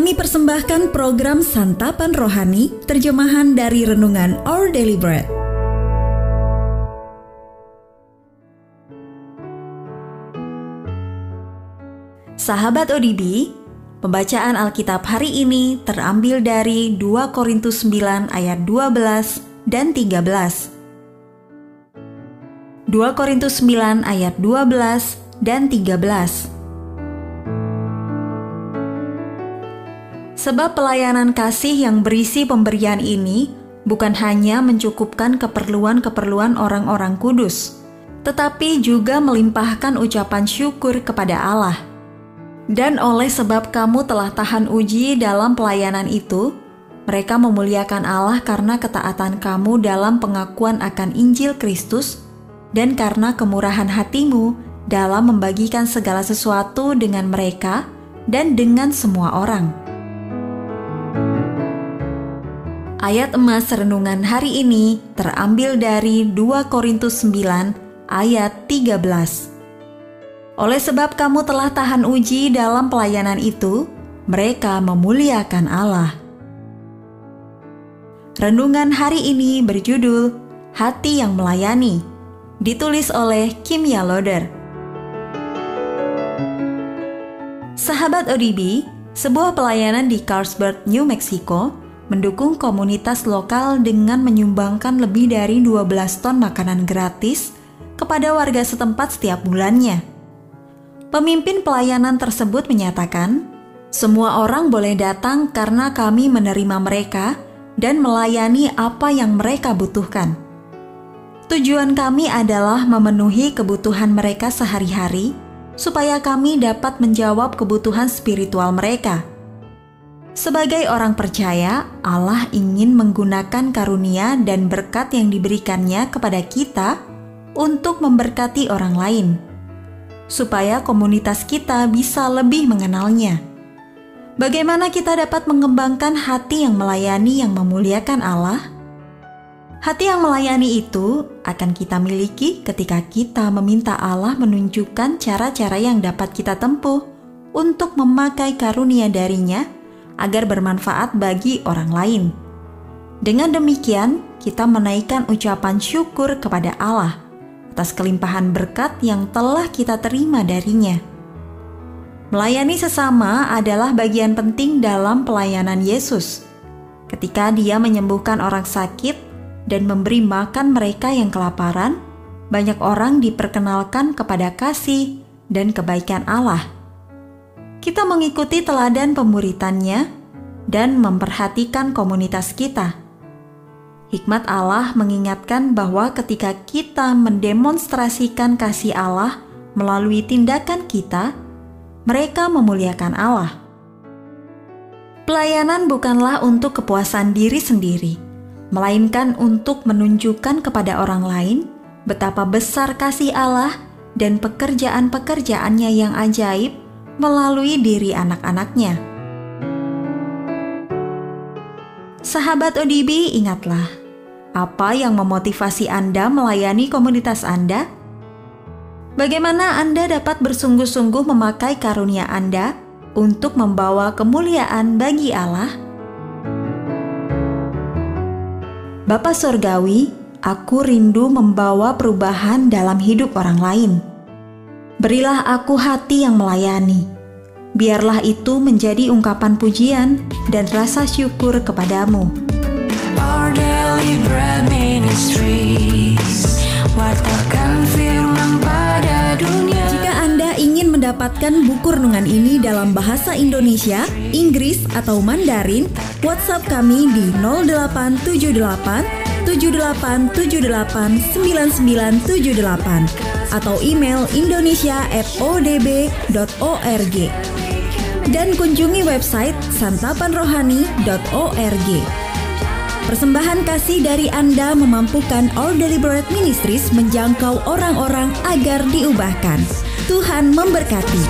Kami persembahkan program Santapan Rohani, terjemahan dari Renungan Our Daily Bread. Sahabat ODB, pembacaan Alkitab hari ini terambil dari 2 Korintus 9 ayat 12 dan 13. 2 Korintus 9 ayat 12 dan 13. Sebab pelayanan kasih yang berisi pemberian ini bukan hanya mencukupkan keperluan-keperluan orang-orang kudus, tetapi juga melimpahkan ucapan syukur kepada Allah. Dan oleh sebab kamu telah tahan uji dalam pelayanan itu, mereka memuliakan Allah karena ketaatan kamu dalam pengakuan akan Injil Kristus dan karena kemurahan hatimu dalam membagikan segala sesuatu dengan mereka dan dengan semua orang. Ayat emas renungan hari ini terambil dari 2 Korintus 9 ayat 13. Oleh sebab kamu telah tahan uji dalam pelayanan itu, mereka memuliakan Allah. Renungan hari ini berjudul Hati yang Melayani, ditulis oleh Kimia Loder. Sahabat ODB, sebuah pelayanan di Carlsbad, New Mexico, mendukung komunitas lokal dengan menyumbangkan lebih dari 12 ton makanan gratis kepada warga setempat setiap bulannya. Pemimpin pelayanan tersebut menyatakan, semua orang boleh datang karena kami menerima mereka dan melayani apa yang mereka butuhkan. Tujuan kami adalah memenuhi kebutuhan mereka sehari-hari, supaya kami dapat menjawab kebutuhan spiritual mereka sebagai orang percaya, Allah ingin menggunakan karunia dan berkat yang diberikannya kepada kita untuk memberkati orang lain, supaya komunitas kita bisa lebih mengenalnya. Bagaimana kita dapat mengembangkan hati yang melayani yang memuliakan Allah? Hati yang melayani itu akan kita miliki ketika kita meminta Allah menunjukkan cara-cara yang dapat kita tempuh untuk memakai karunia darinya agar bermanfaat bagi orang lain. Dengan demikian, kita menaikkan ucapan syukur kepada Allah atas kelimpahan berkat yang telah kita terima darinya. Melayani sesama adalah bagian penting dalam pelayanan Yesus. Ketika Dia menyembuhkan orang sakit dan memberi makan mereka yang kelaparan, banyak orang diperkenalkan kepada kasih dan kebaikan Allah kita mengikuti teladan pemuritannya dan memperhatikan komunitas kita. Hikmat Allah mengingatkan bahwa ketika kita mendemonstrasikan kasih Allah melalui tindakan kita, mereka memuliakan Allah. Pelayanan bukanlah untuk kepuasan diri sendiri, melainkan untuk menunjukkan kepada orang lain betapa besar kasih Allah dan pekerjaan-pekerjaannya yang ajaib melalui diri anak-anaknya. Sahabat ODB, ingatlah, apa yang memotivasi Anda melayani komunitas Anda? Bagaimana Anda dapat bersungguh-sungguh memakai karunia Anda untuk membawa kemuliaan bagi Allah? Bapa Sorgawi, aku rindu membawa perubahan dalam hidup orang lain. Berilah aku hati yang melayani. Biarlah itu menjadi ungkapan pujian dan rasa syukur kepadamu. Our daily bread Jika Anda ingin mendapatkan buku renungan ini dalam bahasa Indonesia, Inggris, atau Mandarin, WhatsApp kami di 0878 78789978 atau email indonesia@odb.org dan kunjungi website santapanrohani.org. Persembahan kasih dari Anda memampukan All Deliberate Ministries menjangkau orang-orang agar diubahkan. Tuhan memberkati.